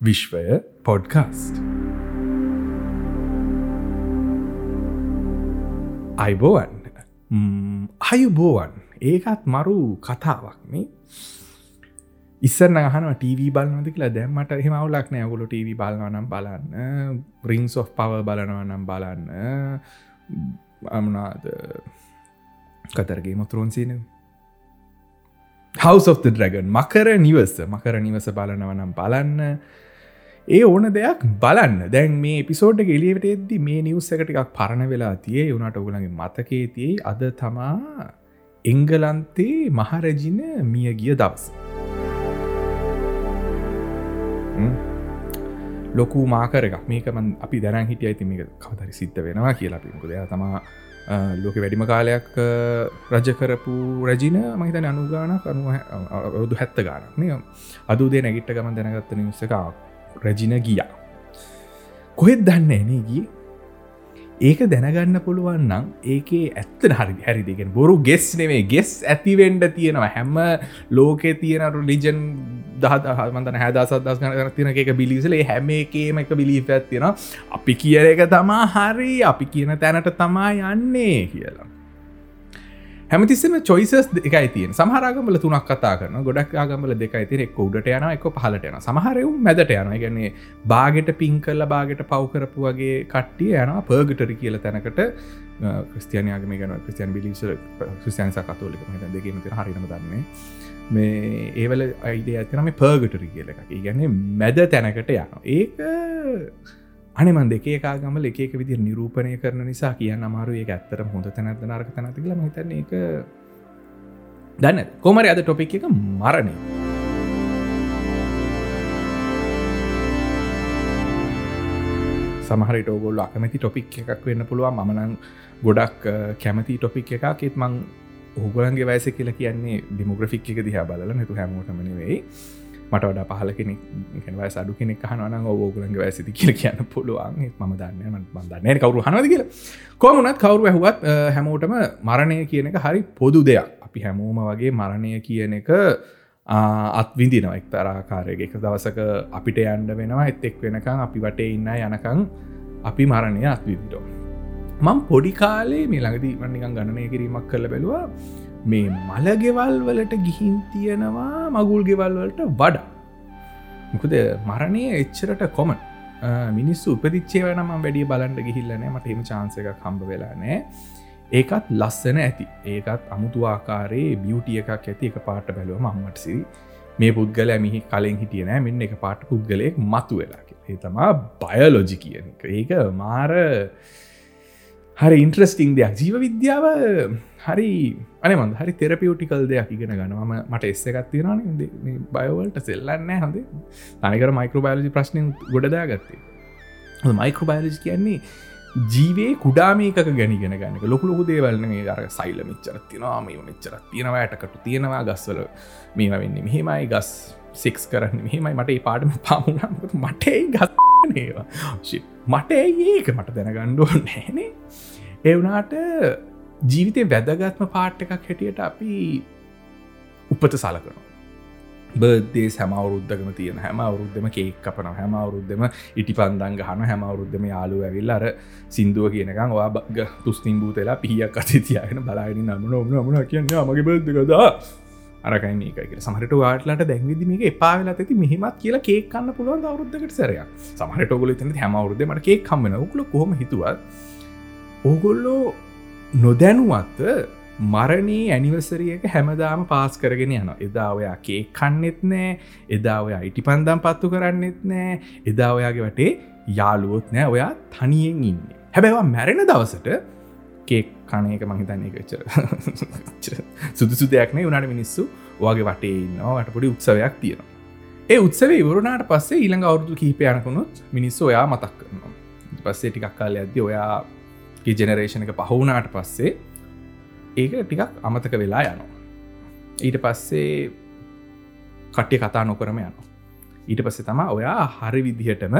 විශ්වය පොඩ්කාස්ට්. අයිබෝවන් අයුබෝවන් ඒකත් මරු කතාවක්නේ ඉස්සරන අහන ටව බලනද කියලා. දැම්මට හෙමවුලක් නෑ. ගුලු ටව බලවනම් බලන්න. බ්‍රිංස් ඔෆ් පව බලනවා නම් බලන්න. අමනාද කතරගේ මොතුරුන්සින House of the Dragon. මකර නිවස. මකර නිවස බලනවනම් බලන්න. ඒ ඕන දෙයක් බලන්න. දැන් මේ පිසෝඩ් ගෙලියට එද්දි මේ නිවස් එක එකක් පරණ වෙලා තිය වුණට ඔගුලගේ මතකේ තියයි අද තමා එංගලන්තේ මහරජින මිය ගිය දවස් ලොකු මාකර එකක්. මේකමන් අපි දැන හිටිය. ඇති මේක කවතරි සිද්ධ වෙනවා කියලා පිකුද තමා ලෝක වැඩිම කාලයක් රජ කරපු රජින මහිතන අනුගානක් අනුවදු හැත්ත ගානක් මේ අදුදේ නැගිට්ට ගමන් දැනගත්ත නිසක රජින ගියා. කොහෙත් දන්න එනේ ගිය? ඒක දැනගන්න පුළුවන් නම් ඒකේ ඇත්ත හරි හැරිදිගෙන බොරු ගෙස් නෙවේ ගෙස් ඇතිවෙන්ඩ තියෙනවා. හැම්ම ලෝකෙ තියෙන ලිජන් දහමන්තන හැදසත් දස් ගන තින එක බිලිසලේ හැම එකේම එක බිලි ඇත්තියෙන අපි කියන එක තමා හරි. අපි කියන තැනට තමා යන්නේ කියලා. හැමතිස්සම චොයිසස් එකයි තියෙන් සමහරගමල තුනක් කතා කරන ගොඩක් ආගමල දෙකයි තිර එක් උඩට යන එක පහලට යන සමහරයුම් මැදට යන ගැන්නේ බාගෙට පින් කල්ල බාගෙට පව්කරපු වගේ කට්ටිය යන පර්ගටරි කියල තැනකට. ක්‍රස්තියනයාගම ගැන ක්‍රස්තියන් බිලිස ක්‍රස්තියන් සකතෝලික මත දෙගීම හරිනම දන්නේ. මේ ඒවල අයිඩේ ඇතිනම පර්ගටරි කියල එකක්. ගැන්නේ මැද තැනකට යන ඒක අනිමන් දෙකේ කාගමල එකක විදි නිරූපණය කරන නිසා කියන්න අමාරු ඒ ඇත්තර හොඳ තැනැද නරක තැනති කියල හිතන එක දන්න කොමරි අද ටොපික් එක මරණය. සමහරට ඔගොල්ල අකමැති ටොපික් එකක් වෙන්න පුළුවන්. මනං ගොඩක් කැමති ටොපික් එකක්. එත් මං ඕගොලන්ගේ වයස කියලා කියන්නේ ඩිමෝග්‍රෆික් එක දිහා බලල නැතු හැමෝටමනවෙයි මට වඩ පහල කෙනෙක් වයි අඩු කෙනෙක් හනන ඕගලන්ගේ වැසිති කියල කියන්න පුළුවන්. ම දන්න බන්දන්න කවරු හනද කියල. කොමුණත් කවරු ඇහුවත් හැමෝටම මරණය කියන එක හරි පොදු දෙයක්. අපි හැමෝම වගේ මරණය කියන එක අත්විඳිනව එක්තරාකාරයක එක දවසක අපිට යන්ඩ වෙනවා එත්තෙක් වෙනකං අපි වටේ ඉන්න යනකං අපි මරණය අත්විදිටෝ මං පොඩි කාලේ මේ ළඟදී වන්නිකන් ගණනය කිරීමක් කළ බැලවා. මේ මලගෙවල් වලට ගිහින් තියෙනවා මගුල් ගෙවල් වලට වඩා. මොකද මරණය එච්චරට කොමන් මිනිස්සු උපදිච්චේ වනම වැඩිය බලන්ට ගිහිල්ලනෑ මට එම චාන්සක කම්බ වෙලා නෑ. ඒකත් ලස්සන ඇති. ඒකත් අමුතු ආකාරයේ බියුටිය එකක් ඇති. එක පාට බැලුව මම්මට සිරි. මේ පුද්ගල මිහි කලින් හිටියනෑ මෙන්න එක පාට පුද්ගලයෙක් මතු වෙලා ඒ තමා බයලොජි කියන එක. ඒක මාර හරි ඉන්ට්‍රස්ටිං දෙයක්. ජීව විද්‍යාව හරි අනමන් හරි තෙරපියෝටිකල් දෙයක් ඉගෙන ගනවාම මට එස්ස එකත් තියෙනන බයවලට සෙල්ලන්න හොඳ. තනිකර මයිකෝ බයලජි ප්‍රශ්නය ගොඩදා ගත්තේ මයිකෝ බයලජි කියන්නේ ජීවේ කුඩාමේක ගැනිගෙන ගන්නක ලොකු ලොකු දේවල්න මේ අර සයිල මිච්චර තිනවා මේ මෙච්චර තියෙනවා ඇටකට තියෙනවා ගස්වල මේම වෙන්නේ මෙහෙමයි ගස් සික්ස් කරන්න මෙහෙමයි. මට ඒ පාටම පාමුණට මටයි ගස්නේවා මට ඒක මට දැනගණ්ඩුව නෑනේ එවනාට ජීවිතය වැදගත්ම පාට් එකක් හැටියට අපි උපත සලකනවා. බර්දේ හැමවරුද්ධකම තියෙන හැම අවුරුද්ධම කේක් කපන හැම අවුරුද්ධම ඉටි පන්දන් ගහන හැම අවුරුද්ධම යාලු ඇවිල් අර සිින්දුව කියනකම් වා බග තුස්තින් බූතලා පිහියක් අති තියගෙන බලාගෙන නමන ඔමන මන කියන්න මගේ බද්ධකදා අරකයි මේකක සමහට වාටලට දැන්විදි මේක එපාවෙලා ඇති මෙහමත් කියලා කේකන්න පුළුවන් අවරුද්ධකට සරය සමහට ඔගල තන හැමවරුද මට කේ කම්මන උකල කොම හිතුවත් ඕගොල්ලෝ නොදැනුවත්ත මරණී ඇනිවසරියක හැමදාම පාස් කරගෙන යන එදා ඔයා කේ කන්නෙත් නෑ එදා ඔය අයිටි පන්දම් පත්තු කරන්නෙත් නෑ එදා ඔයාගේ වටේ යාලුවොත් නෑ ඔයා තනියෙන් ඉන්න. හැබැවා මැරෙන දවසට කේක් කනයක මහිතන්න එකච්චර සුදුසු දෙයක්නේ වුණට මිනිස්සු වගේ වටේ ඉන්නවා වට පොඩි උත්සවයක් තියෙනවා. ඒ උත්සවේ ඉවරුණට පස්සේ ඊළඟ අවුරදු කීපයනකුණුත් මිනිස්සු ඔයා මතක් කරනවා. පස්සේ ටිකක් කාල ඇද ඔයා ජෙනරේෂණ එක පහුනාට පස්සේ ඒක ටිකක් අමතක වෙලා යනවා. ඊට පස්සේ කට්ටිය කතා නොකරම යනවා. ඊට පස්සේ තම ඔයා හරි විදිහටම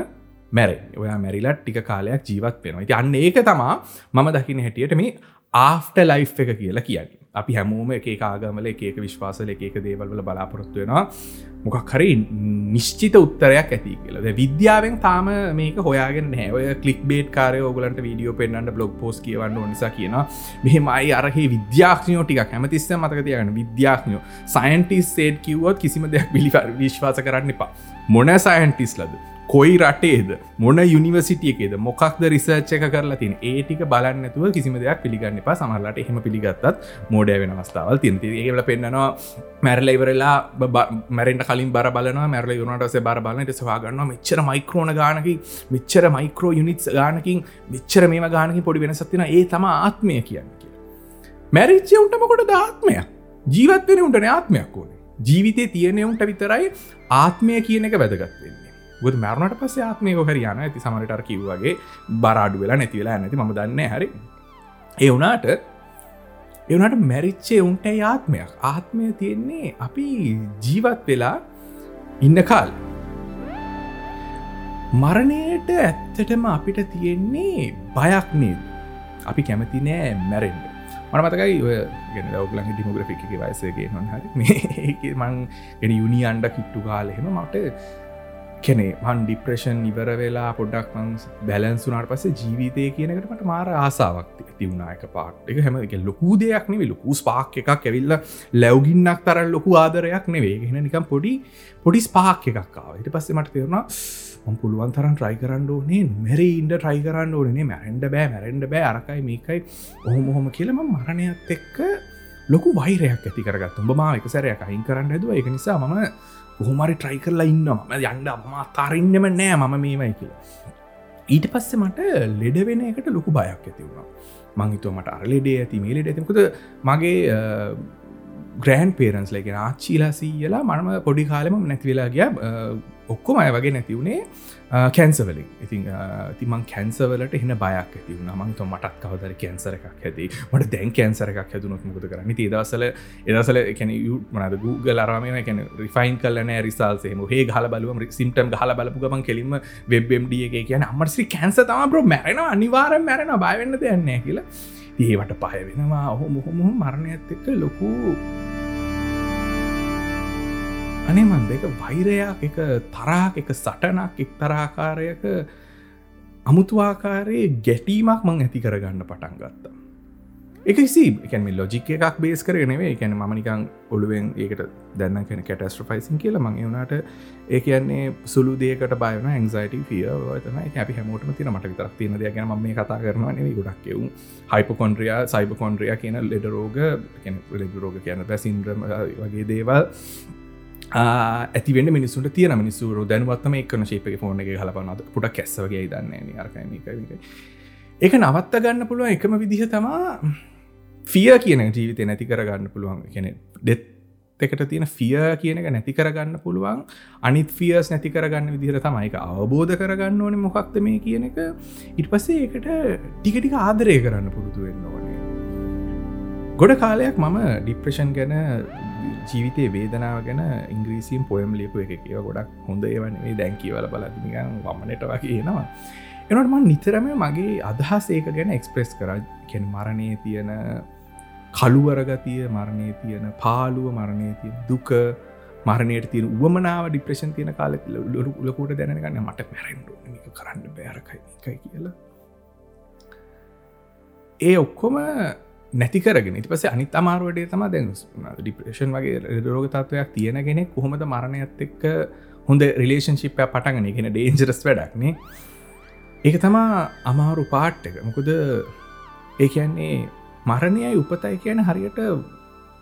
මැර ඔයා මැරිලත් ටික කාලයක් ජීවත් වෙනවා. ති අන්න ඒක තමා මම දකින හැටියට මේ ආෆ්ට ලයි් එක කියලා කියන්නේ. අපි හැමෝම එක ආගමල එක විශ්වාසල එක දේවල්වල බලාපොරොත්තු වෙනවා. මොකක් හරි නිශ්චිත උත්තරයක් ඇති කියලද විද්‍යාවෙන් තාම මේක හොයාගෙන නෑවය කලික් බේට් කාරය ඔගලන්ට වීඩියෝ පෙන්න්නට බ්ලොග් පෝස් කියවන්න නිසා කියන මෙහෙමයි අරහි විද්‍යාඥෝ ටික හැමතිස්ස මතක තියගන්න විද්‍යාඥෝ සයින්ටිස් සේට් කිව්වොත් කිසිම දෙයක් පිළිි විශ්වාස කරන්න එපා. මොන සයින්ටිස් ලද? කොයි රටේද? මොන යුනිවසිටියකේද මොකක්ද රිසර්ච් එක කරලා තින් ඒටික බලන්නතුව කිසිම දෙයක් පිළිගන්න පා සමහලට එහෙම පිළිගත්තත් මෝඩය වෙන අවස්ථාවල් තින්ති ඒවල පෙන්න්නනවා මැරල ඉවරලා මැරෙන්ට කලින් බර බලන මැරල යුනටස බර බලන්නට සවාගන්න මෙච්චර මයිකරෝන ගානකි මෙච්චර මයිකරෝ යුනිටස් ගානකින් මෙච්චර මේම ගානකින් පොඩි වෙනසත්තින ඒ තම ආත්මය කියන්න කිය මැරිච්චය උන්ටමකොට දාත්මය ජීවත් වෙන උන්ටන ආත්මයක් ඕනේ. ජීවිතය තියනෙවුන්ට විතරයි ආත්මය කියන එක වැදගත්වෙන්නේ ගොද මැරුණට පස්ස ආත්මයක හරියන ඇති සමටර කිව්වගේ බරාඩු වෙලා නැතිවෙලා නැති ම දන්න හරි. ඒ වනාට එවනට මැරිච්චේ උන්ට ආත්මයක්. ආත්මය තියෙන්නේ අපි ජීවත් වෙලා ඉන්න කාල්. මරණයට ඇත්තටම අපිට තියෙන්නේ බයක් නේද? අපි කැමති නෑ මැරෙන්ට මන මතකයි ඔය ගෙන ඔගලන් ඩිමෝග්‍රෆික වයසගේ නොන් හරි. මේ මං ගෙන යුනි අන්ඩ කිට්ටු කාලෙහෙම මට කෙනේ මන් ඩිප්‍රේෂන් ඉවර වෙලා පොඩ්ඩක් මං බැලන්සුනාට පසේ ජීවිතය කියනකටමට මාර ආසාාවක් තිවුණනායක පාට් එක හැම එක ලොකූ දෙයක් නෙවේ ලොකු ස්පාක් එකක් ඇවිල්ල ලැවගින්නක් තරල් ලොකු ආදරයක් නෙවේ හෙන නිකම් පොඩි පොඩි ස්පාක් එකක්කාව හිට පස්සේ මට තේරුණා ම පුළුවන් තරන් ට්‍රයි කරන්න ඕනේ මෙර ඉන්ඩ ට්‍රයි කරන්න ඕනේ මැරෙන්ඩ බෑ මැරෙන්ඩ බෑ අරකයි මේකයි ඔහොම හොම කියලම මරණයත් එක්ක ලොකු වෛරයක් ඇති කරගත් උඹ මා එක සැරයක් අයින් කරන්න ඇදුව එක නිසා මම කොහොමරි ට්‍රයි කරලා ඉන්නවා. ම යන්ඩ අම්මා තරන්නම නෑ මම මේමයි කියලා. ඊට පස්සෙ මට ලෙඩ වෙන එකට ලොකු බයක් ඇති වුණා. මංහිතුව මට අර ලෙඩේ ඇති මේ ලෙඩ ඇතිකොද මගේ ග්‍රෑන් පේරන්ස් ලගෙන ආච්චීලා සීයලා මනම පොඩි කාලෙම නැතිවෙලා ගිය. ඔක්කොම අය වගේ නැතිවුණේ කැන්සවලින් ඉතින් තිමන් කැන්සවලට එන්න බයක් ඇති වුණ. මංත මටත් කවදර කැන්සර එකක් ඇති මට දැන් කැන්සර එකක් හැදුනොත් මුද කරන්න? ඒදසල එදසල එකැන මනද Google අරම කැන රිෆයින් කලන රිසාල්සේම හේ හල බලුවම සිම්ටම් හල බලපු ගමන් කෙලින්ම වෙබ්ම්ඩිය එක කියන අමර්සි කැන්ස තම බ්‍ර මැරෙන අනිවාරෙන් මැරෙන බයවෙන්න දෙයන්න කියලා. ඒවට පය වෙනවා. ඔහො මොහොම මරණයත් එක්ක ලොකු අනේ මන් දෙක වෛරයක් එක තරාක් එක සටනක් එක් තරාකාරයක අමුතුවාකාරයේ ගැටීමක් මං ඇති කරගන්න පටන් ගත්තා. එකසි එකම ලොජික එකක් බේස් කරනෙවේ එකැන මනිකං ඔළුවෙන් ඒකට දැන්න කෙන කැටස්ට්‍රෆයිසින් කියල මං වුණට ඒ කියන්නේ සුළු දේකට බයන ඇන්සයිට ිය තම අපි හැමෝටම තින මට විතරක් තියන දෙයක් ගැන මේ කතා කරනවා නෙවේ ගොඩක් එවු හයිපකොන්ඩ්‍රිය සයිබකොන්ඩ්‍රිය කියන ලෙඩ රෝග ලෙඩ රෝග කියන පැසින්ද්‍රම වගේ දේවල් ඇතිවෙන්න මිනිසුට තියන මිනිසුරු දැනුවත්ම එක්න ශේපක ෆෝන එක හලපනද පුට කැස්සවගේ දන්නේ? අරකයි ඒක නවත්ත ගන්න පුළුව එකම විදිහ තමා ෆිය කියන ජීවිතය නැති කරගන්න පුළුවන් කෙනෙ ඩෙත් එකට තියෙන ෆිය කියන එක නැති කරගන්න පුළුවන්. අනිත් ෆියස් නැති කරගන්න විදිහර තමයික අවබෝධ කරගන්න ඕන මොකක්ද මේ කියන එක. ඉට පස්සේ එකට ටිකටික ආදරය කරන්න පුරුදු වෙන්න ඕනේ. ගොඩ කාලයක් මම ඩිප්‍රෂන් ගැන ජීවිතය වේදනාව ගැන ඉංග්‍රීසිම් පොයම් ලියපු එක කියව ගොඩක් හොඳ ඒවනේ දැන් කියවල බලතිනිකන් වමනට වගේ එනවා. එනටම නිතරම මගේ අදහස් ඒක ගැන එක්ස්ප්‍රෙස් කර. කෙන් මරණය තියෙන කළුවරගතිය මරණය තියෙන පාලුව මරණය තියෙන දුක මරණයට තියෙන උවමනාව ඩිප්‍රේෂන් තියෙන කාල ලොරු උලකෝට දැනගන්න මට මැරෙන්ඩු මික කරන්න බෑරකයි එකයි කියලා. ඒ ඔක්කොම නැතිකරගෙන ඉති පස අනිත් අමාරුවටේ තම දැන් ඩිප්‍රේෂන් වගේ රෝග තත්වයක් තියෙන කෙනෙක් කොහොමද මරණයත් එක්ක හොඳ රිලේෂන්ශිප්ය පටගෙන ගෙන ඩේන්ජරස් වැඩක්නේ ඒක තමා අමාරු පාට්ටක මොකද ඒ කියන්නේ මරණයයි උපතයි කියන හරියට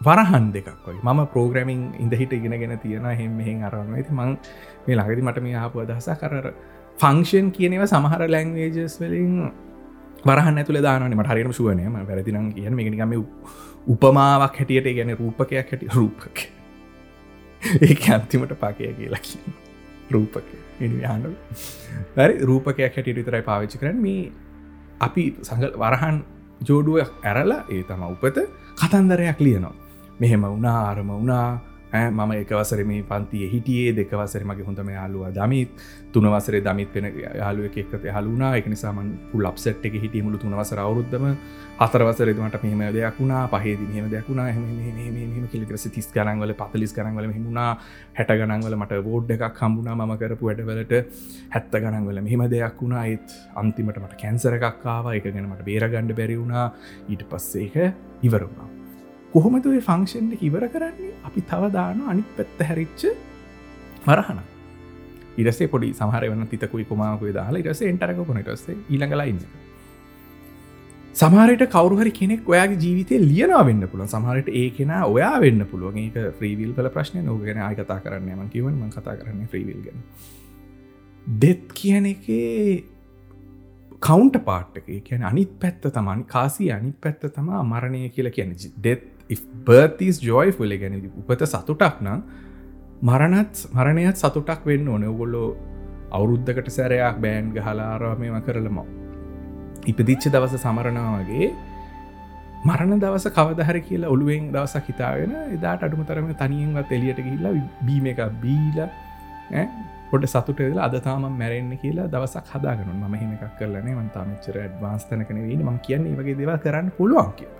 වරහන් දෙකක් වයි ම පෝග්‍රමිං ඉඳහිට ඉගෙනගෙන තියෙන හෙම මෙහෙන් අරන්න ඇති මං මේ ලඟදි මට මේ ආපු අදහස කරර ෆංක්ෂන් කියනව සමහර ලැංවේජස් වලින් වරහන් ඇතුළ දානනම හරිම සුවනයම වැරදිනම් කියන මේනිකම උපමාවක් හැටියට ගැන රූපකයක් හැටි රූපක ඒ අන්තිමට පාකය කියලා කිය රූපක හාඩ වැරි රූපකයක් හැටියට විතරයි පාවිච්චි කරන මේ අපි සඟල් වරහන් ජෝඩුවක් ඇරලා ඒ තම උපත කතන්දරයක් ලියනවා. මෙහෙම වුණා අරම වුණා මම එකවසර මේ පන්තිය හිටියේ දෙකවසර මගේ හොඳම යාලුව දමිත් තුනවසරේ දමිත් වෙන යාලුව එකත් හලුනා එක නිසාමන් පුල් අප්සට් එක හිටිය මුළු තුනවසර අවුරුද්ධම හතරවසරදමට මෙහම දෙයක් වුණා පහේද මෙහම දෙයක් වුණා. හම කිලිකරස තිස් ගනන්වල පතලිස් ගනන්වල හිමුණා හැට ගනන්වල මට බෝඩ් එකක් කම්බුණා ම කරපු වැඩවලට. හැත්ත ගනන්වල මෙහම දෙයක් වුණා. ඒත් අන්තිමට මට කැන්සර එකක්කාව එක ගැන මට බේරගණ්ඩ බැරි වුණා. ඊට පස්සේක ඉවරුණා කොහොමද ඔය ෆංක්ෂන්් ඉවර කරන්නේ? අපි තව දාන අනිත් පැත්ත හැරිච්ච වරහන. ඉරසේ පොඩි සහර වන තිතකුයි කොමාකුයි දාලා ඉරස එන්ටරක කොනටස්සේ ඊළඟලයින්න සමහරට කවරුහරි කෙනෙක් ඔයාගේ ජීවිතය ලියනා වෙන්න පුළුව සමහරට ඒ කෙන ඔයා වෙන්න පුළුවන්. ඒක ්‍රීවිල් කල ප්‍රශ්නය නොගෙන ආය කතා කරන්න ම කිවන් ම කතා කරන්න ්‍රීවිල් ගැන. දෙත් කියන එකේ කවන්ට පාට්ක කියන අනිත් පැත්ත තමන් කාසි අනිත් පැත්ත තමා මරණය කියලා කියන දෙත් බර්තිස් ජොයිෆුල ගැන උපත සතුටක් නම් මරණත් මරණයත් සතුටක් වෙන්න ඕන. ඔගොල්ලෝ අවුරුද්ධකට සැරයක් බෑන් ගහලාරාමම කරලම. ඉපදිච්ච දවස සමරණවාගේ මරණ දවස කවදහර කියලා ඔළුවෙන් දවසක් හිතාගෙන එදාට අඩුම තරම තනියෙන්වත් එලියට ගිල්ලා බීම එක බීල පොට සතුට වෙලා අද තාම මැරෙන්න්න කියලා දවසක් හදාගනු ම හෙම එකක් කරලනේ මන්තාමච්චර ඇඩ්වාන්ස්තනකන වීම ම කියන්නේ වගේ දෙව කරන්න පුළුවන් කිය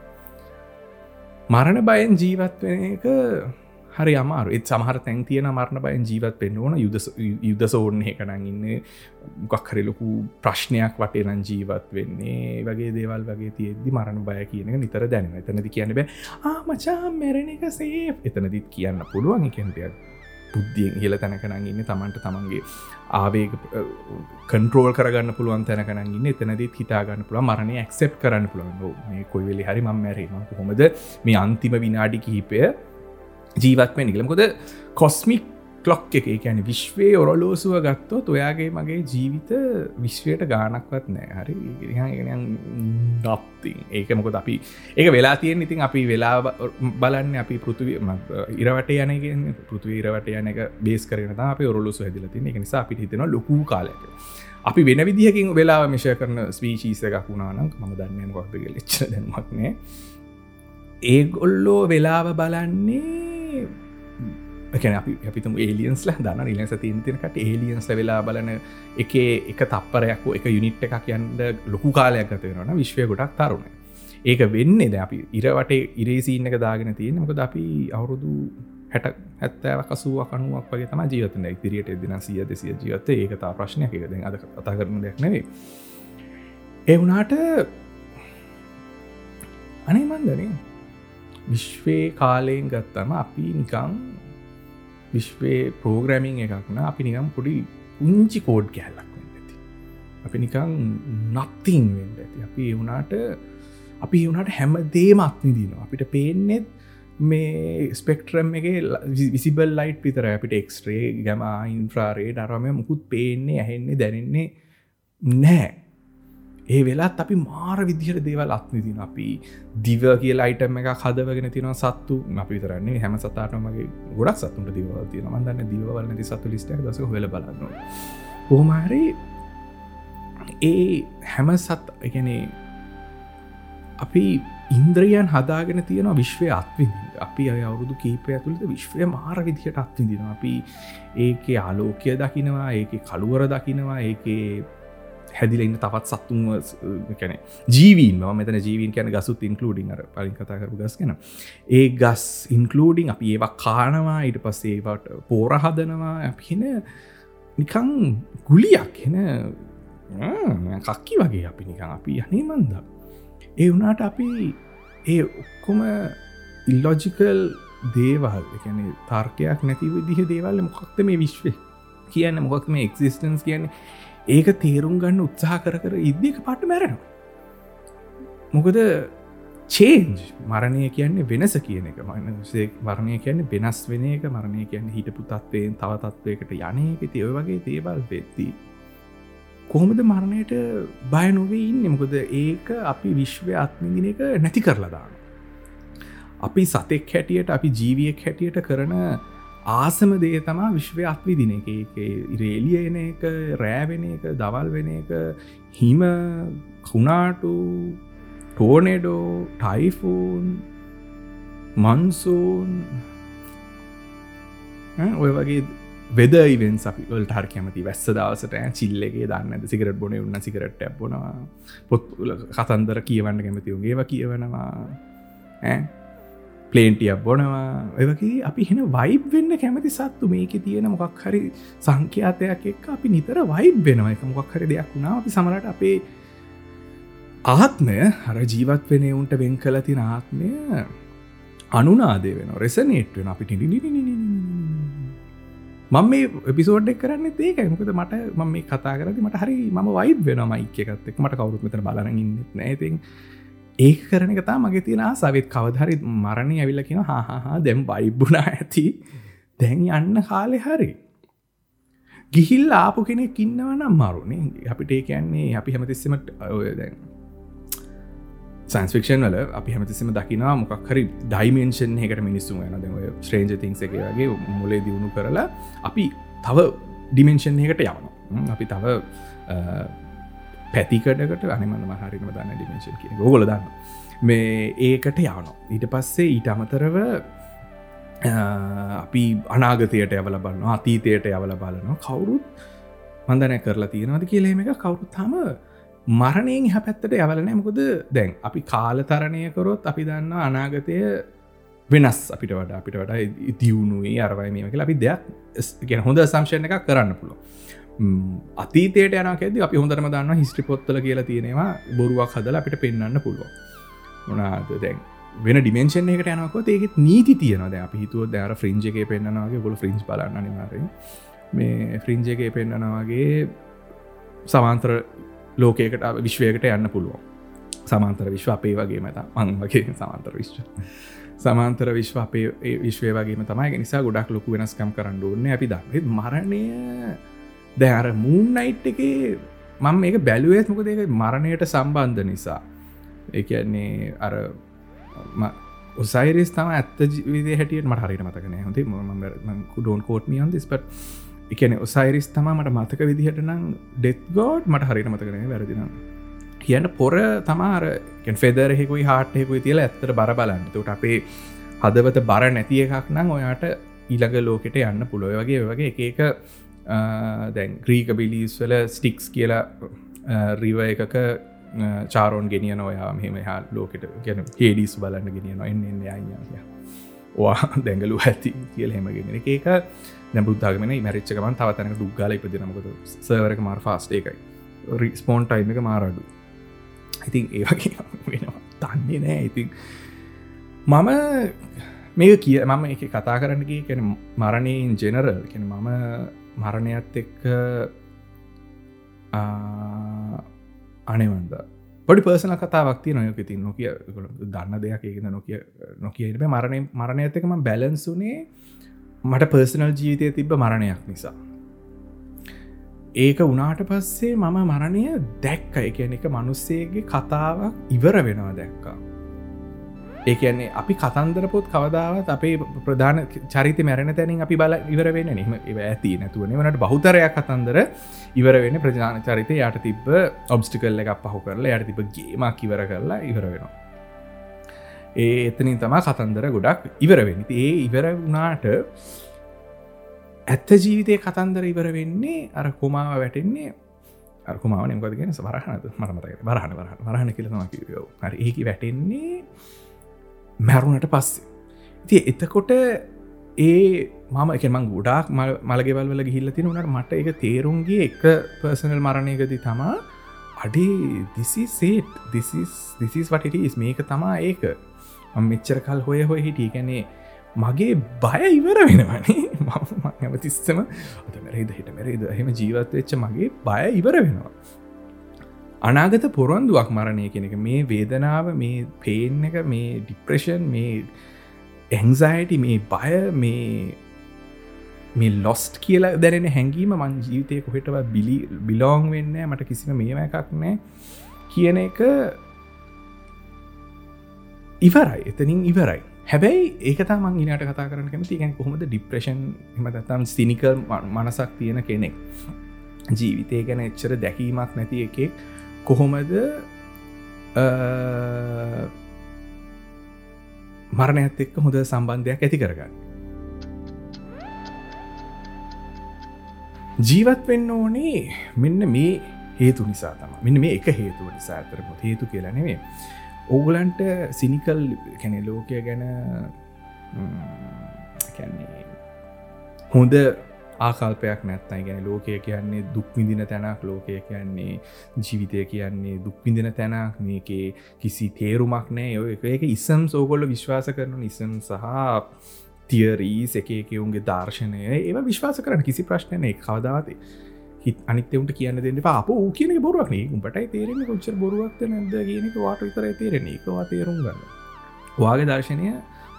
මරණ බයෙන් ජීවත් වෙන එක හරි අමාරු එත් සමහර තැන් තියෙන මරණ බයෙන් ජීවත් පෙන්න්න ඕන යුද යුද්ධ සෝර්ණය කනන් ඉන්න. ගක් හරි ලොකු ප්‍රශ්නයක් වටේනන් ජීවත් වෙන්නේ. වගේ දේවල් වගේ තියෙද්දි මරණ බය කියන නිතර දැන එතනති කියන්න බෑ ආමචා මැරණ එක සේ එතනදිත් කියන්න පුළුවන්. එකෙන්ටයක් බුද්ධියෙන් හිල තැනකනන් ඉන්න තමන්ට තමන්ගේ ආවේග කන්ට්‍රෝල් කරගන්න පුළුවන් තැනකන ඉන්න. එතනදත් හිතාගන්න පුළ මරණය ඇක්සෙප් කරන්න පුළුවන්. මේ කොයිවෙලි හරි මම් මැරීම හොමද මේ අන්තිම විනාඩි කිහිපය ජීවත්ම නිගලම්කොද කොස්මික් කලොක් එක. ගැන විශ්වය ඔරලෝසුව ගත්තොත් ඔයාගේ මගේ ජීවිත විශ්වයට ගානක්වත් නෑ. හරි? නත්තින් ඒක මොකොද අපි ඒක වෙලා තියෙන් ඉතින් අපි වෙලා බලන්න අපි පෘතුව ඉරවට යනගෙන් පෘතුව ඉරවට යන එක බේස් කරන අප ඔරලුසු හැදිල තින එක නිසා අපි හිතෙන ලොකු කාලක අපි වෙන විදිහකින් වෙලා මිෂය කරන ස්වීචීස එකක් වුණානම් මම දන්න කොක්ද ගෙලච්ච දැන්මක්නේ ඒගොල්ලෝ වෙලාව බලන්නේ එකන අපි අපිතුම ඒලියන්ස්ල දන්න නිලස තින් තිනකට ඒලියන්ස්ල වෙලා බලන එක එක තප්පරයක් එක යුනිට් එකක් යන්ද ලොකු කාලයක් ගතවෙනන විශ්වය ගොඩක් තරුණ ඒක වෙන්නේ ද අපි ඉරවට ඉරේසිීන්න එක දාගෙන තියෙන මොකද අපි අවුරුදු හැට හැත්තෑව කසුව කනුවක් වගේ තම ජීවතන ඉතිරියට එදින සිය දෙසිය ජීවත ඒකතා ප්‍රශ්නයක්. එකද අද කතා කරන දෙයක් නෙවේ ඒ වුනාට අනේ මන්දනේ විශ්වේ කාලයෙන් ගත්තම අපි නිකං විශ්වයේ පෝග්‍රෑමිං එකක්න අපි නිකම් පොඩි උංචි කෝඩ් කැල්ලක් ඇති. අපි නිකං නත්තිං වෙන්ඩ ඇති. අපි වුණට අපි වුණට හැම දේම අත්නිදිනවා අපිට පේනෙත් මේ ස්පෙක්ට්‍රම් එක විසිබල් ලයිට් පිතර අපිට එක්ස්ට්‍රේ ගැම ඉන්ෆ්‍රාරේ ඩරමය මුකුත් පේන්නේ ඇහෙන්නේ දැනෙන්නේ නෑ ඒ වෙලාත් අපි මාර විදිහට දේවල් අත්නිතින අපි දිව කියල අයිටම එක හදවගෙන තින සත්තු. අපි විතරන්නේ හැම සතාටමගේ ගොඩක් සත්තුන්ට දිවවල් තියෙන මන්දන්න දිවවල නැති සත්තු ලිස්ට දස වෙල බලන්න හෝමාරි ඒ හැම සත් එකනේ අපි ඉන්ද්‍රියන් හදාගෙන තියෙන විශ්වය අත්විඳ අපි අය අවුරුදු කීපය ඇතුළද විශ්වය මාර විදිහට අත්විදින අපි ඒක ආලෝකය දකිනවා ඒක කළුවර දකිනවා ඒකේ හැදිලඉන්න තවත් සත්තුන්ව කැන ජීවීන් මෙතන ජීවීන් කැන ගසුත් ඉන්කලඩින් අර පලින් කතා කරපු ගස් කෙන ඒ ගස් ඉන්කලෝඩිං අපි ඒවා කානවා ඊට පස්සේවට පෝර හදනවා අපින නිකං ගුලියක් එන කක්කි වගේ අපි නිකං අපි යනේ මන්ද. ඒ වනාට අපි ඒ ඔක්කොම ඉල්ලොජිකල් දේවල් එකන තර්කයක් නැති විදිහ දේවල්ල මොකක්ත මේ විශ්වය කියන්න මොකක් මේ එක්සිස්ටන්ස් කියන්නේ? ඒක තේරුම් ගන්න උත්සාහ කර කර ඉදික පට මැරෙනවා. මොකද චේන්ජ් මරණය කියන්නේ වෙනස කියන එක. මසේ මරණය කියන්නේ වෙනස් වෙන එක මරණය කියන්න හිටපු තත්වයෙන් තව තත්වයකට යනක තිය වගේ දේවල් වෙත්ති කොහොමද මරණයට බය නොවේ ඉන්න? මොකද ඒක අපි විශ්වය අත්මිදින එක නැති කරලදාන්න අපි සතෙක් හැටියට අපි ජීවියක් හැටියට කරන ආසම දේ තමා විශ්වය අත්විදින එක. රේලිය එන එක රෑවෙන එක දවල් වෙන එක හිම කුණාටු ටෝනෙඩෝ ටයිෆෝන් මන්සූන් ඔය වගේ වෙද ඉවෙන් අපිවලට හර කැමති වැස්ස දවසට චිල්ලගේ දන්න සිකරට බොන උන්න සිකරට බොනවා පොත් කතන්දර කියවන්න කැමතිවගේව කියවනවා. පලේන්ටියක් බොනවා. ඔයවගේ අපි හෙන වයිබ් වෙන්න කැමති සත්තු මේක තියෙන මොකක් හරි සංඛ්‍යාතයක් එක් අපි නිතර වයිබ් වෙනවා. එක මොකක් හරි දෙයක් වුණා අපි සමලට අපේ ආත්මය හර ජීවත් වෙන උන්ට වෙන් කල තින ආත්මය අනුනාදේ වෙන රෙසනේට් වෙන අපි මම මේ පිසෝඩ්ඩක් කරන්න ඒක මොකද මට ම මේ කතා කරති මට හරි ම වයිබ් වෙන මයික එකත් එක් මට කවරුත් මෙතර බලරන්න නැතින් ඒ කරන එකතා මගේ තියෙන සවිත් කවදහරි මරණය ඇවිල්ල කියෙන හාහා දැම් බයිබ්බුණා ඇති. දැන් යන්න කාලෙ හරි. ගිහිල් ආපු කෙනෙක් ඉන්නවනම් මරුණේ අපිට ඒ කියන්නේ අපි හැමතිස්සමට ඔය දැන් සන්ස්ෆික්ෂන් වල අපි හැමතිසිම දකිනා මොකක් හරි ඩයිමේන්ෂන් එකට මිනිස්සු යන දෙම ශ්‍රේජ තිංස එක වගේ මුලේ දියුණු කරලා අපි තව ඩිමෙන්ෂන් එකට යවන අපි තව පැතිකඩකට අනිමන්න මහරිම දන්න ඩිමේශන් කිය ගොල දන්න මේ ඒකට යවන ඊට පස්සේ ඊට අමතරව අපි අනාගතයට යවල බලන්න අතීතයට යවල බලනවා. කවුරුත් මන්දනය කරලා තියෙනවද කියලේම එක කවුරුත් හම මරණයෙන් හ පැත්තට යවලනෑ මොකද දැන් අපි කාලතරණය කරොත් අපි දන්න අනාගතය වෙනස් අපිට වඩ අපිට වඩා ඉතිවුණුවේ අරවයි මේක අපි දෙයක් ගැන හොඳ සංශයන එකක් කරන්න පුළුව අතීතයට යනකෙද අපි හොඳරම දන්න හිස්ට්‍රි පොත්තල කියලා තියෙනවා බොරුවක් හදල අපිට පෙන්න්න පුළුව මොනාද දැන් වෙන ඩිමෙන්ශන් එකට යනකොත් ඒකෙත් නීති තියනද අපි හිතුව දෑර ෆ්‍රිංජගේ පෙන්න්නනවාගේ ගොල ෆ්‍රිංස් බලන්න නිවාරෙන් මේ ෆ්‍රිංජගේ පෙන්න්නනවාගේ සමාන්ත්‍ර ලෝකයකට විශ්වයකට යන්න පුළුවන්. සමාන්තර විශ්ව අපේ වගේ මත මං වගේ සමාන්තර විශ්ව. සමාන්තර විශ්ව අපේ විශ්වය වගේ තමයි. නිසා ගොඩක් ලොකු වෙනස්කම් කරන්න ඕන්න අපි දන්න මරණය දැ අර මූන්නයිට් එක මං මේක බැලුවේත් මොකද ඒක මරණයට සම්බන්ධ නිසා. එකන්නේ අර උසයිරිස් තම ඇත්ත විදේ හැටියට මට හරිට මතකන හොඳේ ම කුඩෝන් කෝට්මියන් ස්පට එකන ඔසයිරිස් තම මට මතක විදිහට නම් ඩෙත් ගෝඩ් මට හරිට මතකන වැරදින කියන්න පොර තමාර ෆෙදරහෙකුයි හාට්හෙකුයි තියල ඇත්තට බර බලන්න. තුට අපේ හදවත බර නැති එකක් නම් ඔයාට ඊළඟ ලෝකෙට යන්න පුළුව වගේ වගේ එක දැන් ග්‍රීක බිලිස්වල ස්ටික්ස් කියලා රිව එකක චාරෝන් ගෙනියන ඔයා මෙහෙම හා ලෝකට ගැන හේඩිස් බලන්න ගෙනියන එන්න අය වා දැඟලු ඇති කියල හෙම ගෙන ඒක නැබුද්ධාගමන මැරිච්චකමන් තවතනක දුක්ගල ඉපදිනමකද සවරක මාර් ෆාස්ට එකයි. රිස්පෝන් ටයිම එක මාරඩු ඉතින් ඒවගේ වෙනවා. තන්නේ නෑ. ඉතින් මම මේ කිය මම එක කතා කරන්නගේ කැන මරණයෙන් ජෙනරල් කැන මම මරණයත් එක්ක අනෙවන්ද? පොඩි පර්සන කතාවක්ති නොයක ඉතින් නොකිය දන්න දෙයක්. ඒකද නොකිය නොකියට මරණය මරණය ඇතකම බැලන්සුනේ මට පර්සනල් ජීවිතය තිබ්බ මරණයක් නිසා. ඒක උනාට පස්සේ මම මරණය දැක්ක. එක එක මනුස්සේගේ කතාවක් ඉවර වෙනවා දැක්කා. ඒකන්නේ අපි කතන්දරපොත් කවදාවත් අපේ ප්‍රධාන චරිත මැරණ තැනින් අපි බල ඉවර වෙන නිම ඇති නැතුවන වනට බහුතරයක් කතන්දර ඉවර වෙන ප්‍රධාන චරිත යට තිබ ඔබ්ස්ටිකල්ල එකක් පහු කරලා යට තිබ ගේමක් ඉවර කරලා ඉවර වෙනවා. ඒ එතනින් තමා කතන්දර ගොඩක් ඉවර වෙන ඒ ඉවර වුණාට ඇත්ත ජීවිතය කතන්දර ඉවර වෙන්නේ අර කොමාව වැටෙන්නේ අරකුමාව නම්කදගෙන සවරහනද මරමතක බරහන වරහ වරහන කියලනවා කිවෝ හරි. ඒකි වැටෙන්නේ මැරුණට පස්සේ. ති එතකොට ඒ මම එක මං ගොඩාක් මලගෙවල් වල ගිහිල්ල තින උනට මට එක තේරුම්ගේ එක පර්සනල් මරණයකද තමා අඩේ දිසිසේට් දිසිස් වටටස් මේක තමා ඒක. මෙච්චර කල් හොය හොය හිටිය. ගැනේ මගේ බය ඉවර වෙනවනේ මම ඇමතිස්සම අත මැරේද හිට මැරේද එහෙම ජීවත්වෙච්ච මගේ බය ඉවර වෙනවා. අනාගත පොරොන්දුවක් මරණය කෙනෙක මේ වේදනාව මේ පේන් එක මේ ඩිප්‍රේෂන් මේ ඇංසයිට මේ බය මේ මේ ලොස්ට් කියලා දැරෙන හැඟීම මං ජීවිතය කොහෙටව බිලි බිලෝං වෙන්න මට කිසිම මේම එකක් නෑ කියන එක ඉවරයි. එතනින් ඉවරයි. හැබැයි ඒකතා මං ඉනට කතා කරන කැමති ගැන් කොහොමද ඩිප්‍රේෂන් එමතත්තම් ස්තිනිකල් මනසක් තියෙන කෙනෙක් ජීවිතය ගැන එච්චර දැකීමක් නැති එකෙක් කොහොමද මරණයත් එක්ක හොඳ සම්බන්ධයක් ඇති කරගන්න? ජීවත් වෙන්න ඕනේ මෙන්න මේ හේතු නිසා තම මෙන්න මේ එක හේතුව නිසා ඇතරම හේතු කියලා නෙවේ ඕගලන්ට සිනිකල් කැනෙ ලෝකය ගැන කැන්නේ හොඳ ආකල්පයක් නැත්තයි ගැන ලෝකය කියන්නේ දුක්විඳින තැනක් ලෝකය කියන්නේ ජීවිතය කියන්නේ දුක්විඳින තැනක්. මේකේ කිසි තේරුමක් නෑ ඔය එක ඉසම් සෝගොල්ල විශ්වාස කරන නිසම් සහ තියරීස් එක එකවුන්ගේ දර්ශනය. ඒ විශ්වාස කරන කිසි ප්‍රශ්නය කවදාවතේ හිත් අනිතවට කියන්න දෙන්න අප ූ කියන බොරුවක්නේ උඹට තේරෙන කොච්චර බොරුවක්ත නැද කියනක වාට විතර තේරෙන එකවා තේරුම් ගන්න. වාගේ දර්ශනය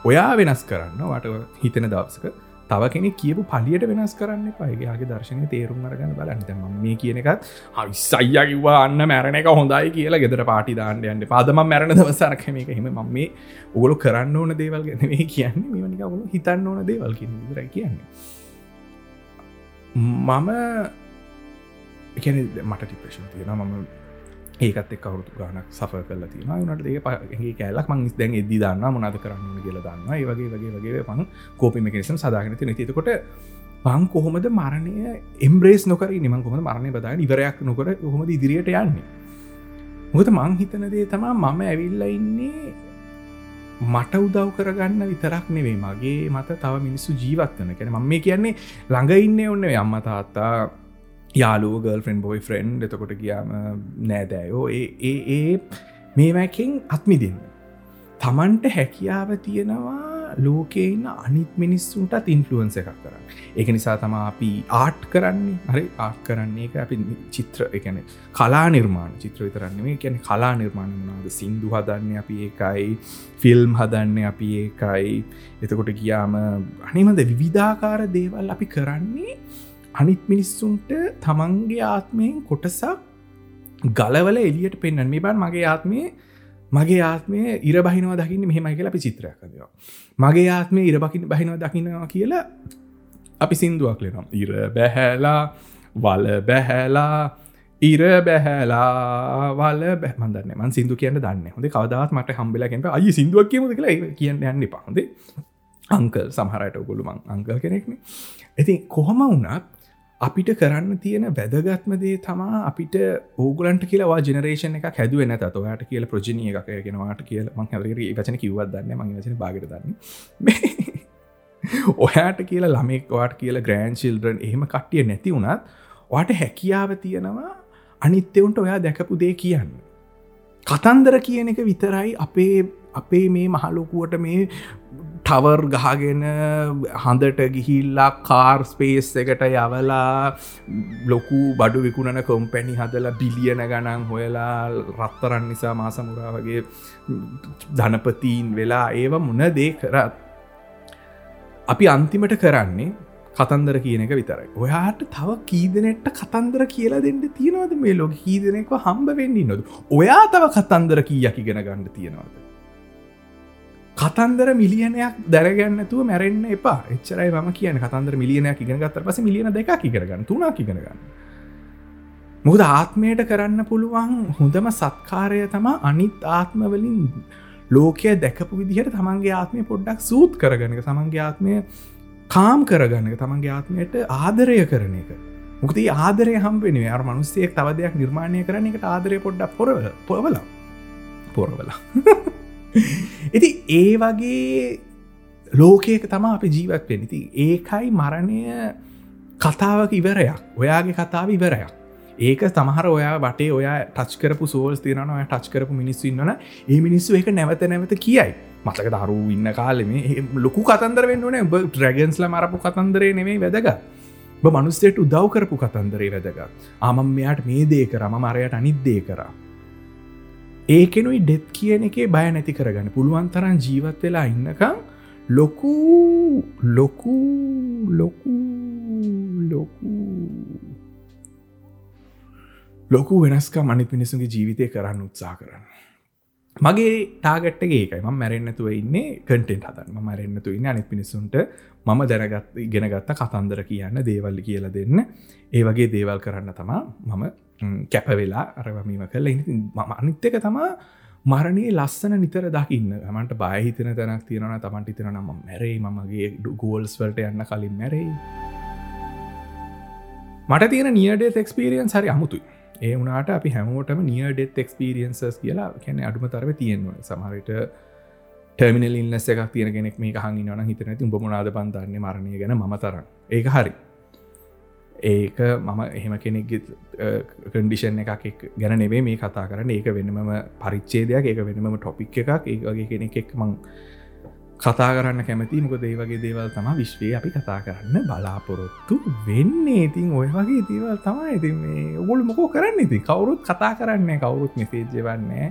ඔයා වෙනස් කරන්න. වට හිතන දවසක තව කෙනෙ කියපු පලියට වෙනස් කරන්න පයගේගේ දර්ශනය තේරුම් අරගන්න බලන්නත ම මේ කියන එකත් හයිසයිය කිවා අන්න මැරණ එක හොඳයි කියලා ගෙදර පාටි දාන්නයන්න පාදම මැරණ දවසරකම එක හෙම මම මේ ඔගොලු කරන්න ඕන දේවල් ගැනවේ කියන්නේ. මෙමනික ඔගොලු හිතන්න ඕන දේවල් ර කියන්නේ. මම එකන මට ටිප්‍රේෂන් තියෙන මම ඒකත් එක් කවරුතු ගානක් සෆ කල තින නට ඒ පගේ කෑලක් මං දැන් එදදි දන්න මොනාද කරන්න කියල දන්න ඒ වගේ වගේ වගේ පන් කෝපි මෙකනිසම් සදාගෙන තින තිතකොට පං කොහොමද මරණය එම්බ්‍රේස් නොකර නිම කොහොම මරණය බදා ඉවරයක් නොකර කොහොමද ඉදිරියට යන්නේ? මොකද මං හිතනදේ තමා මම ඇවිල්ල ඉන්නේ මට උදව් කරගන්න විතරක් නෙවේ මගේ මත තව මිනිස්සු ජීවත්වන කැන ම මේ කියන්නේ ළඟ ඉන්න ඔන්න අම්ම තාත්තා යාලුව ගල් ෆ්‍රෙන්න් බොයි ෆ්‍රෙන්් එතකොට ගියාම නෑදෑයෝ ඒ ඒ මේවැකින් අත්මිදින්න. තමන්ට හැකියාව තියෙනවා ලෝකෙන්න අනිත් මිනිස්සුන්ටත් ඉන්ෆලුවන්ස එකක් කරන්න. ඒක නිසා තම අපි ආට් කරන්නේ. හරි ආට් කරන්නේ එක අපි චිත්‍ර එකන කලා නිර්මාණ චිත්‍ර විතරන්නේ මේ කියන කලා නිර්මාණ වනාද සිින්දු හදන්න අපි ඒකයි ෆිල්ම් හදන්න අපි ඒකයි. එතකොට ගියාම අනිමද විවිධාකාර දේවල් අපි කරන්නේ අනිත් මිනිස්සුන්ට තමන්ගේ ආත්මයෙන් කොටසක් ගලවල එලියට පෙන්න්න මේ බන් මගේ ආත්මය මගේ ආත්මය ඉර බහිනව දකින්න මෙහෙමයි කියලා අපි චිත්‍රයක් කදවා මගේ ආත්මය ඉරබකින් බහිනව දකින්නවා කියලා අපි සින්දුවක් ලෙනම් ඉර බැහැලා වල බැහැලා ඉර බැහැලා වල බැමන්දන්න මන් සිදු කියන්න දන්න හොඳ කවදත් මට හම්බිලගෙන්ට අයි සිදුවක් කියමුද කියලා කියන්න යන්න පහොඳේ අංකල් සමහරයට ඔගොලුමං අංකල් කෙනෙක්න. ඇති කොහොම වුණත් අපිට කරන්න තියෙන වැදගත්මදේ තමා අපිට ඕගලන්ට කියලා ජනරේෂන එක හැදුව නැත. ඔයාට කියල ප්‍රජනය එකක් ගෙනවාට කියල මං හදර වචන කිව්වත් දන්න මං වචන බාගට දන්න ඔයාට කියලා ළමෙක් වාට කියලා ග්‍රෑන් චිල්ඩරන් එහෙම කට්ටිය නැති වුණත් වාට හැකියාව තියෙනවා අනිත්‍යවුන්ට ඔයා දැකපු දේ කියන්න. කතන්දර කියන එක විතරයි අපේ අපේ මේ මහලොකුවට මේ ටවර් ගහගෙන හඳට ගිහිල්ලා කාර් ස්පේස් එකට යවලා ලොකු බඩු විකුණන කොම්පැණි හදලා බිලියන ගණන් හොයලා රත්තරන් නිසා මාසමුරා වගේ ධනපතීන් වෙලා ඒව මුණ දේ කරත් අපි අන්තිමට කරන්නේ කතන්දර කියන එක විතරයි. ඔයාට තව කීදනෙට කතන්දර කියලා දෙන්න තියෙනවද? මේ ලොක කීදනෙක්ව හම්බ වෙන්නේ නොද ඔයා තව කතන්දර කීයක් ඉගෙන ගන්න තියෙනවද? කතන්දර මිලියනයක් දැරගන්නතුව මැරෙන්න්න එපා. එච්චරයි ම කියන කතන්දර මිලියනයක් ඉගෙන ගත්තර පස මිලියන දෙක ඉගෙනගන්න තුනා ඉගෙනගන්න මුහද ආත්මයට කරන්න පුළුවන් හොඳම සත්කාරය තමා අනිත් ආත්මවලින් ලෝකය දැකපු විදිහට තමන්ගේ ආත්මය පොඩ්ඩක් සූත් කරගනක තමන්ගේ ආත්මය කාම් කරගන්නක තමන්ගේ ආත්මයට ආදරය කරන එක. මුකති ආදරය හම්බෙන අර මනුස්සයෙක් තව දෙයක් නිර්මාණය කරන එකට ආදරය පොඩ්ඩක් පොරවල. පොවල පොරවලා. ඉති ඒ වගේ ලෝකයක තමා අපි ජීවත් වෙන ඉති ඒකයි මරණය කතාවක ඉවරයක්. ඔයාගේ කතාව ඉවරයක්. ඒක තමහර ඔයා වටේ ඔයා ටච් කරපු සෝල්ස් තිරන ඔය ටච් කරපු මිනිස්සු ඉන්නන ඒ මිනිස්සු එක නැවත නැවත කියයි. මතක දරු ඉන්න කාලෙම ලොකු කතන්දර වෙන්නන බ ට්‍රගන්ස්ල මරපු කතන්දරේ නෙමේ වැදග මනුස්සයට උදව් කරපු කතන්දරේ වැදග ආමම් මෙයාට මේ දේ කර. ම මරයට අනිද්දේ කරා. ඒකෙනුයි ඩෙත් කියන එකේ බය නැති කරගන්න. පුළුවන් තරන් ජීවත් වෙලා ඉන්නකම් ලොකු ලොකු ලොකු ලොකු ලොකු වෙනස්කා මනිත් මිනිසුගේ ජීවිතය කරන්න උත්සා කරන්න. මගේ ටාගට්ගේ ඒකයි. ම මැරෙන්න්නතුව ඉන්නේ කටෙන්ට හදන්න. මරෙන්න්නතු ඉන්න අනිත් පිනිසුන්ට මම දැනගත් ගෙනගත්ත කතන්දර කියන්න දේවල්ලි කියල දෙන්න. ඒ වගේ දේවල් කරන්න තමා මම කැපවෙලා අරවමීම කල ම අනිත්‍යක තමා මරණයේ ලස්සන නිතර දකින්න. මට බයහිතන තැනක් තියෙනන තමන්ට තින නම මැරේ මගේ ගෝල්ස් වලට යන්න කලින් මැරේ මට තියෙන නියඩෙත් එක්ස්පිරියන්ස් හරි අමුතුයි. ඒ වනාට අපි හැමෝටම නියඩෙත් එක්ස්පිරියන්සස් කියලා කැන අඩුම තරව තියෙන්නවා සමහරට ටර්මිනල් ඉල්ලස එකක් තියෙන කෙනෙක් මේ හඟි නන හිතන ති උඹ මොනාද පන්තන්නේ මරණය ගැන? ම තරන්න ඒක හරි. ඒක මම එහෙම කෙනෙක් කන්ඩිෂන් එකක් ගැන නෙවේ මේ කතා කරන්න. ඒක වෙනම පරිච්චේදයක් ඒක වෙනම ටොපික් එකක්. ඒ වගේ කෙනෙක් මං කතා කරන්න කැමති මොක දේවගේ දේවල් තම විශ්වය අපි කතා කරන්න බලාපොරොත්තු වෙන්නේ. ඉතින් ඔය වගේ දේවල් තමයි ඉති මේ ඔගොල් මොකෝ කරන්න ඉති කවුරුත් කතා කරන්නේ කවුරුත් මෙසේජ්ජ වන්නේ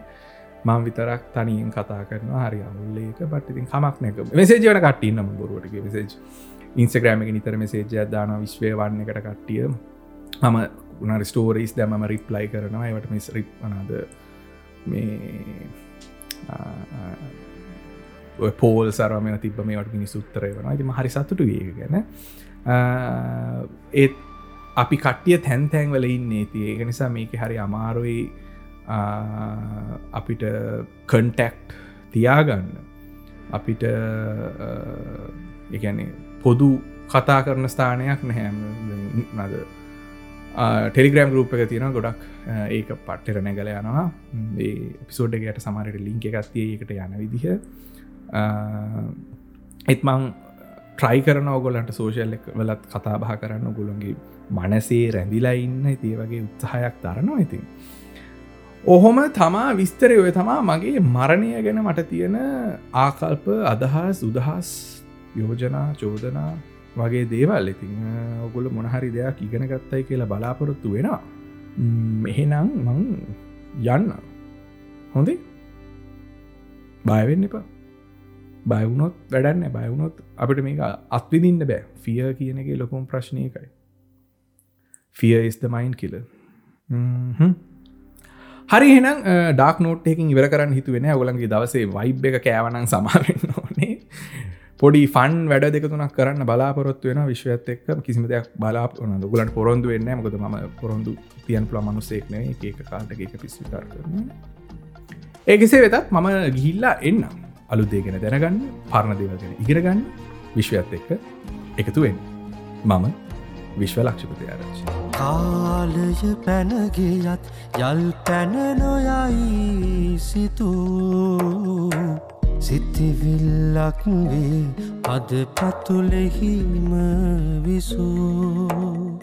මං විතරක් තනියෙන් කතා කරනවා. හරි අවුල්ලේක බට ඉතින් කමක් නැක මෙසේජවන කට්ටන්නම බොරුවට. මෙසේජ් ඉන්ස්ග්‍රෑම එක නිතර මෙසේජය දාන විශ්වය වන්න එකට කට්ටිය මම උනර ස්ටෝරීස් දැමම රිප්ලයි කරනවා. එවට මිස් රිප් වනාද මේ පෝල් සරම තිබ මේට මිනි සුත්තරය වන ති හරි සතුටු ඒ ගැන. ඒත් අපි කට්ටිය තැන් තැන්වල ඉන්නේ. ති ඒක නිසා මේක හරි අමාරුයි අපිට කන්ටෙක්් තියාගන්න. අපිට එකන්නේ පොදු කතා කරන ස්ථානයක් නැහැ. නද? ටෙලිග්‍රම් ගරුප් එක තියෙන ගොඩක් ඒක පට්ටර නැගල යනවා. ඒ පිසෝඩ්ඩගයට සමරයට ලිංක එකත්තිය එකට යන විදිහ. එත්මං ට්‍රයි කරන ඔගොලන්ට සෝෂල් වලත් කතා බහ කරන්න. ගොළොන්ගේ මනසේ රැඳිලා ඉන්න. තිය වගේ උත්සාහයක් දරනවා ඉතින්. ඔහොම තමා විස්තරය ඔය තමා මගේ මරණය ගැන මට තියෙන ආකල්ප අදහස් උදහස් යෝජනා චෝදනා වගේ දේවල්. ඉතිං ඔගොල මොනහරි දෙයක් ඉගෙන ගත්තයි කියලා බලාපොරොත්තු වෙනවා. මෙහෙනම් මං යන්න. හොඳේ? බයවෙන්න එපා. බයවුණොත් වැඩන්න බයවුණොත් අපිට මේක අත්විදින්න බෑ. ෆිය කියන එක ලොකුම් ප්‍රශ්නයකයි ෆිය ස්ද මයින් කියල හරි එනම් ඩක් නෝට්යකින් ඉවර කරන්න හිතුවෙන ගොලන්ගේ දවසේ වයිබ් එක කෑවනං සමාවෙන්න ඕනේ. පොඩි ෆන් වැඩ දෙකතුනක් කරන්න බලාපොරොත් වෙන විශ්වත් එක් කිසිම දෙයක් බලාපන ගලන් පොරොන්දු වෙන්න මොකද ම පොරොන්දු තියන් පලා මනුස්සෙක්න ඒක කාල්ට එක පිස්විකාර කරන ඒකෙසේ වෙතත් මම ගිහිල්ලා එන්නම්. අලුදේගෙන දැනගන්න පරණ දේවගෙන ඉගරගන්න විශ්වත් එක්ක එකතුවෙන් මම විශ්ව ලක්ෂපති ආරච්චි. කාලය පැනගේයත් යල් පැන නොයයි සිතූ. සිතිවිල්ලක් වේ. අද පතුලෙහිම විසූ.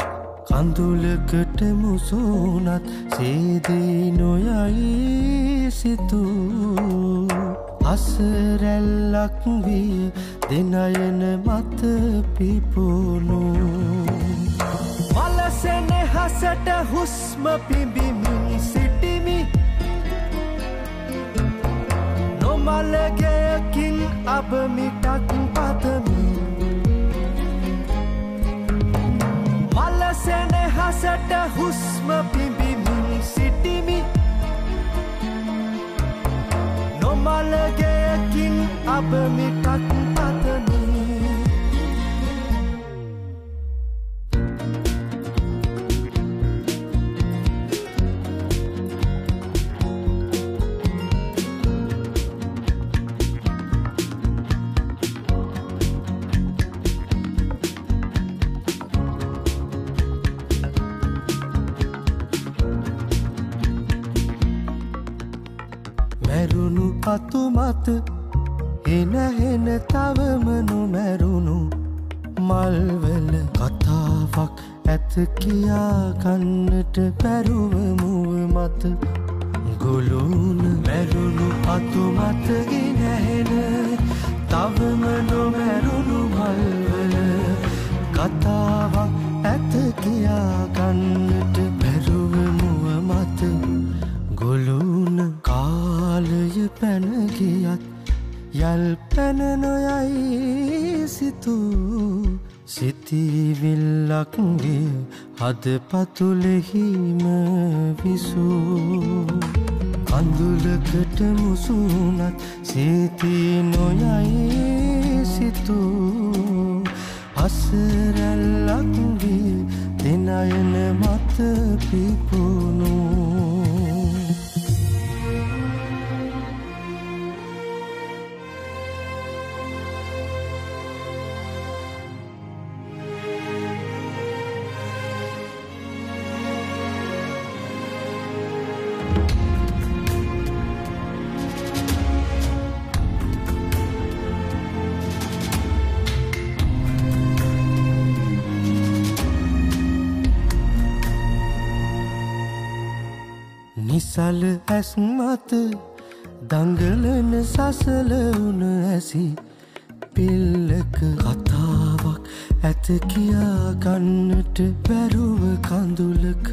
කඳුලකට මුසුනත් සේදී නොයයි සිතූ. අසරැල්ලක් විය දෙනයන මත පිපුුණු. මලසෙන හසට හුස්ම පිබිමිනි සිටිමි නොමලගයකින් අබමිටක් පතමි. මලසෙන හසට හුස්ම පිබිමිනි සිටිමි. නොමලගයකින් අබමිටක් පතමි මැරුණු අතුමත එනහෙන තවම නොමැරුණු මල්වල කතාවක් ඇත කියා කන්නට පැරුවමුව මත ගොලුන මැරුණු අතුමත ගෙනහෙන තවම නොමැරුණු මල්වල කතාවක් ඇත කියා කන්නට පැරුවමුව මත ගොලුන කාලය පැනගියත් යල් පැන නොයයි සිතූ. සිතිවිල්ලක්ගේ හද පතුලෙහිම විසූ. කඳුලකට මුසුනත් සීතිී නොයයි සිතූ. අසරැල්ලක්ගේ දෙනයන මත පිපුුණූ නිසල් ඇස් මත දංගලන සසල වුණ ඇසි පිල්ලක කතාවක් ඇත කියා ගන්නට බැරුව කඳුලක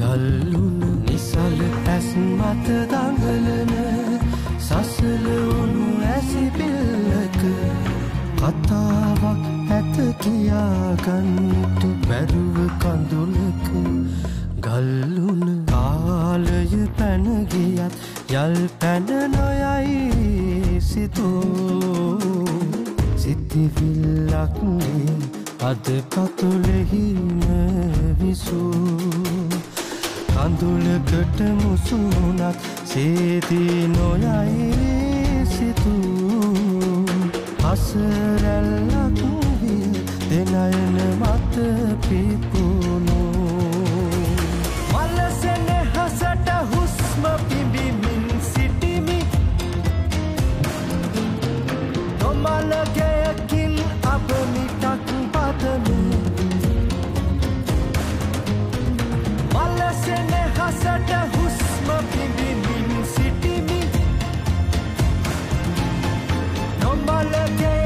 ගල්ලුන නිසල ඇස් මත දඟලන සසල වුණු ඇසි පිල්ලක කතාවක් ඇත කියා ගන්නට බැරුව කඳුලක ගල්ලුන කාලය පැනගියත් යල් පැන නොයයි සිතූ. සිතිවිල්ලක්නේ අද පතුලෙහිම විසූ කඳුලකට මුසුනත් සේදී නොයයි සිතූ. අසරැල්ලක් විය දෙනයන මත පිපුුණු again.